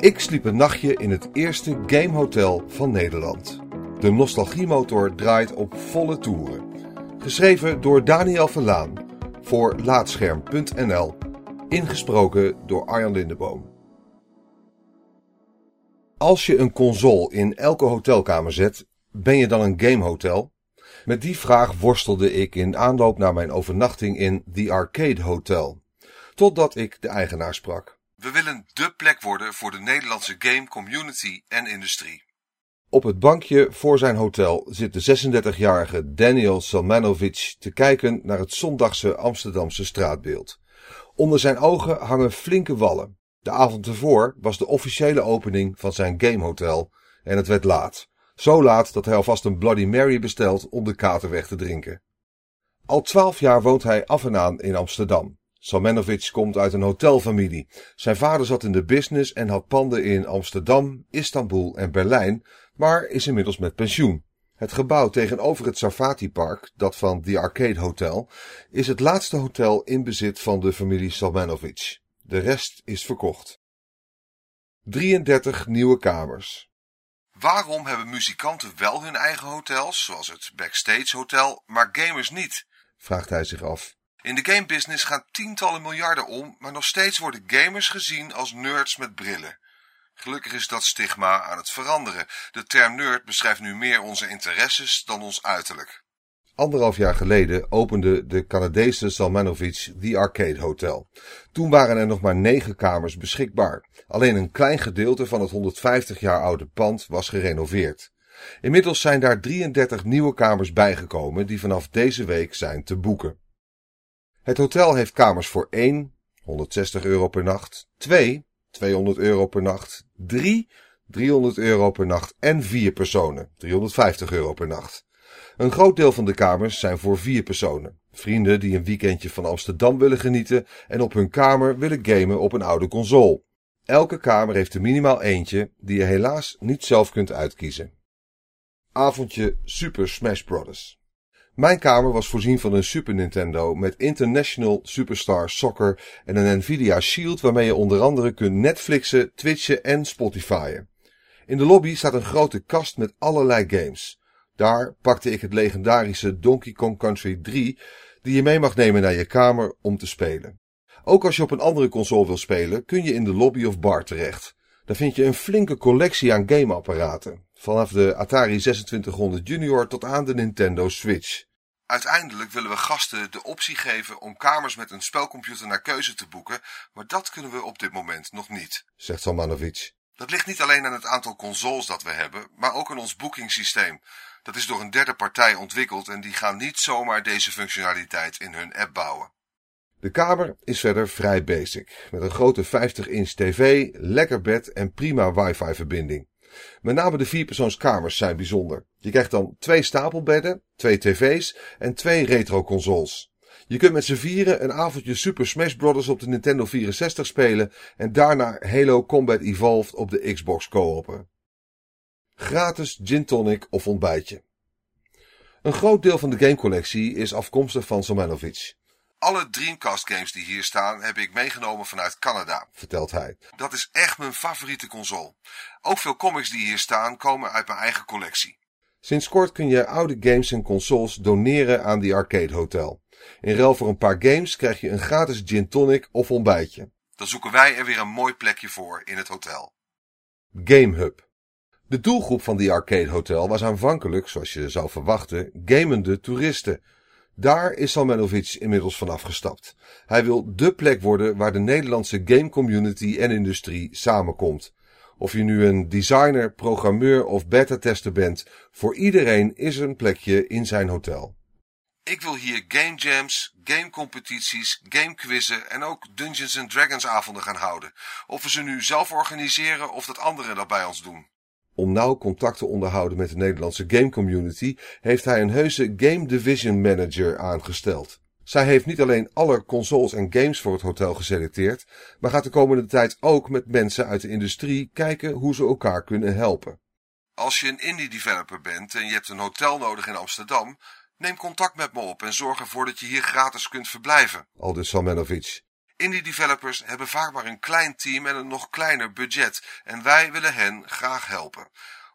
Ik sliep een nachtje in het eerste gamehotel van Nederland. De nostalgiemotor draait op volle toeren. Geschreven door Daniel Verlaan voor Laatscherm.nl. Ingesproken door Arjan Lindeboom. Als je een console in elke hotelkamer zet, ben je dan een gamehotel? Met die vraag worstelde ik in aanloop naar mijn overnachting in The Arcade Hotel. Totdat ik de eigenaar sprak. We willen dé plek worden voor de Nederlandse game community en industrie. Op het bankje voor zijn hotel zit de 36-jarige Daniel Salmanovic te kijken naar het zondagse Amsterdamse straatbeeld. Onder zijn ogen hangen flinke wallen. De avond ervoor was de officiële opening van zijn gamehotel en het werd laat. Zo laat dat hij alvast een Bloody Mary bestelt om de kater weg te drinken. Al twaalf jaar woont hij af en aan in Amsterdam. Salmanovic komt uit een hotelfamilie. Zijn vader zat in de business en had panden in Amsterdam, Istanbul en Berlijn, maar is inmiddels met pensioen. Het gebouw tegenover het Sarfati Park, dat van The Arcade Hotel, is het laatste hotel in bezit van de familie Salmanovic. De rest is verkocht. 33 nieuwe kamers. Waarom hebben muzikanten wel hun eigen hotels, zoals het Backstage Hotel, maar gamers niet? vraagt hij zich af. In de gamebusiness gaan tientallen miljarden om, maar nog steeds worden gamers gezien als nerds met brillen. Gelukkig is dat stigma aan het veranderen. De term nerd beschrijft nu meer onze interesses dan ons uiterlijk. Anderhalf jaar geleden opende de Canadese Salmanovic The Arcade Hotel. Toen waren er nog maar negen kamers beschikbaar. Alleen een klein gedeelte van het 150 jaar oude pand was gerenoveerd. Inmiddels zijn daar 33 nieuwe kamers bijgekomen die vanaf deze week zijn te boeken. Het hotel heeft kamers voor 1, 160 euro per nacht, 2, 200 euro per nacht, 3, 300 euro per nacht en 4 personen, 350 euro per nacht. Een groot deel van de kamers zijn voor vier personen. Vrienden die een weekendje van Amsterdam willen genieten en op hun kamer willen gamen op een oude console. Elke kamer heeft er minimaal eentje die je helaas niet zelf kunt uitkiezen. Avondje Super Smash Bros. Mijn kamer was voorzien van een Super Nintendo met International Superstar Soccer en een Nvidia Shield waarmee je onder andere kunt Netflixen, Twitchen en Spotifyen. In de lobby staat een grote kast met allerlei games. Daar pakte ik het legendarische Donkey Kong Country 3 die je mee mag nemen naar je kamer om te spelen. Ook als je op een andere console wil spelen kun je in de lobby of bar terecht. Daar vind je een flinke collectie aan gameapparaten. Vanaf de Atari 2600 Junior tot aan de Nintendo Switch. Uiteindelijk willen we gasten de optie geven om kamers met een spelcomputer naar keuze te boeken, maar dat kunnen we op dit moment nog niet, zegt Salmanovic. Dat ligt niet alleen aan het aantal consoles dat we hebben, maar ook aan ons boekingssysteem. Dat is door een derde partij ontwikkeld en die gaan niet zomaar deze functionaliteit in hun app bouwen. De kamer is verder vrij basic, met een grote 50-inch tv, lekker bed en prima wifi verbinding. Met name de vierpersoonskamers zijn bijzonder. Je krijgt dan twee stapelbedden, twee tv's en twee retro-consoles. Je kunt met z'n vieren een avondje Super Smash Bros. op de Nintendo 64 spelen en daarna Halo Combat Evolved op de Xbox co-open. Gratis gin tonic of ontbijtje. Een groot deel van de gamecollectie is afkomstig van Somanovic. Alle Dreamcast games die hier staan heb ik meegenomen vanuit Canada, vertelt hij. Dat is echt mijn favoriete console. Ook veel comics die hier staan komen uit mijn eigen collectie. Sinds kort kun je oude games en consoles doneren aan die arcade hotel. In ruil voor een paar games krijg je een gratis gin tonic of ontbijtje. Dan zoeken wij er weer een mooi plekje voor in het hotel. Game Hub. De doelgroep van die arcade hotel was aanvankelijk, zoals je zou verwachten, gamende toeristen. Daar is Salmanovic inmiddels vanaf gestapt. Hij wil dé plek worden waar de Nederlandse game community en industrie samenkomt. Of je nu een designer, programmeur of beta-tester bent, voor iedereen is een plekje in zijn hotel. Ik wil hier game jams, game competities, game quizzen en ook Dungeons Dragons avonden gaan houden. Of we ze nu zelf organiseren of dat anderen dat bij ons doen. Om nauw contact te onderhouden met de Nederlandse game community heeft hij een heuse Game Division Manager aangesteld. Zij heeft niet alleen alle consoles en games voor het hotel geselecteerd, maar gaat de komende tijd ook met mensen uit de industrie kijken hoe ze elkaar kunnen helpen. Als je een indie developer bent en je hebt een hotel nodig in Amsterdam, neem contact met me op en zorg ervoor dat je hier gratis kunt verblijven, aldus Salmanovic. Indie developers hebben vaak maar een klein team en een nog kleiner budget en wij willen hen graag helpen.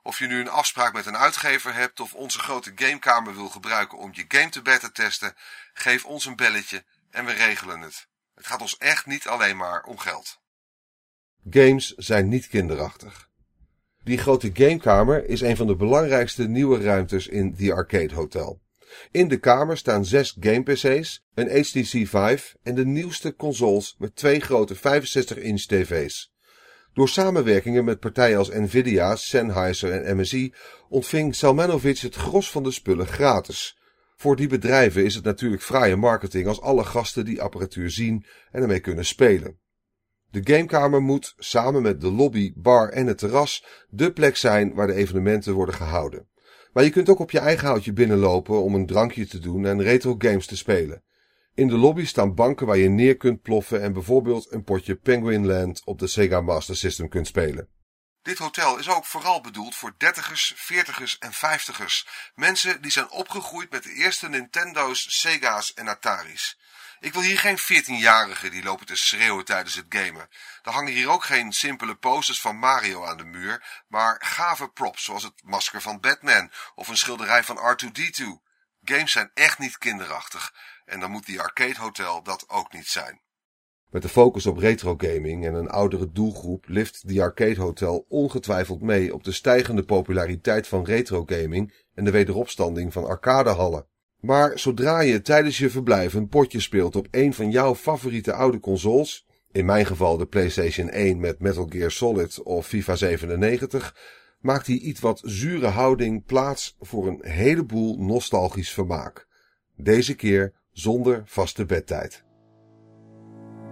Of je nu een afspraak met een uitgever hebt of onze grote gamekamer wil gebruiken om je game te beta testen, geef ons een belletje en we regelen het. Het gaat ons echt niet alleen maar om geld. Games zijn niet kinderachtig. Die grote gamekamer is een van de belangrijkste nieuwe ruimtes in The Arcade Hotel. In de kamer staan zes game-PC's, een HTC Vive en de nieuwste consoles met twee grote 65-inch tv's. Door samenwerkingen met partijen als Nvidia, Sennheiser en MSI ontving Salmanovic het gros van de spullen gratis. Voor die bedrijven is het natuurlijk fraaie marketing als alle gasten die apparatuur zien en ermee kunnen spelen. De gamekamer moet, samen met de lobby, bar en het terras, de plek zijn waar de evenementen worden gehouden. Maar je kunt ook op je eigen houtje binnenlopen om een drankje te doen en retro games te spelen. In de lobby staan banken waar je neer kunt ploffen en bijvoorbeeld een potje Penguin Land op de Sega Master System kunt spelen. Dit hotel is ook vooral bedoeld voor dertigers, veertigers en vijftigers. Mensen die zijn opgegroeid met de eerste Nintendo's, Sega's en Atari's. Ik wil hier geen 14-jarigen die lopen te schreeuwen tijdens het gamen. Er hangen hier ook geen simpele posters van Mario aan de muur, maar gave props zoals het masker van Batman of een schilderij van R2-D2. Games zijn echt niet kinderachtig en dan moet die arcade hotel dat ook niet zijn. Met de focus op retro gaming en een oudere doelgroep lift die Arcade Hotel ongetwijfeld mee op de stijgende populariteit van retro gaming en de wederopstanding van arcadehallen. Maar zodra je tijdens je verblijf een potje speelt op een van jouw favoriete oude consoles, in mijn geval de PlayStation 1 met Metal Gear Solid of FIFA 97, maakt die iets wat zure houding plaats voor een heleboel nostalgisch vermaak. Deze keer zonder vaste bedtijd.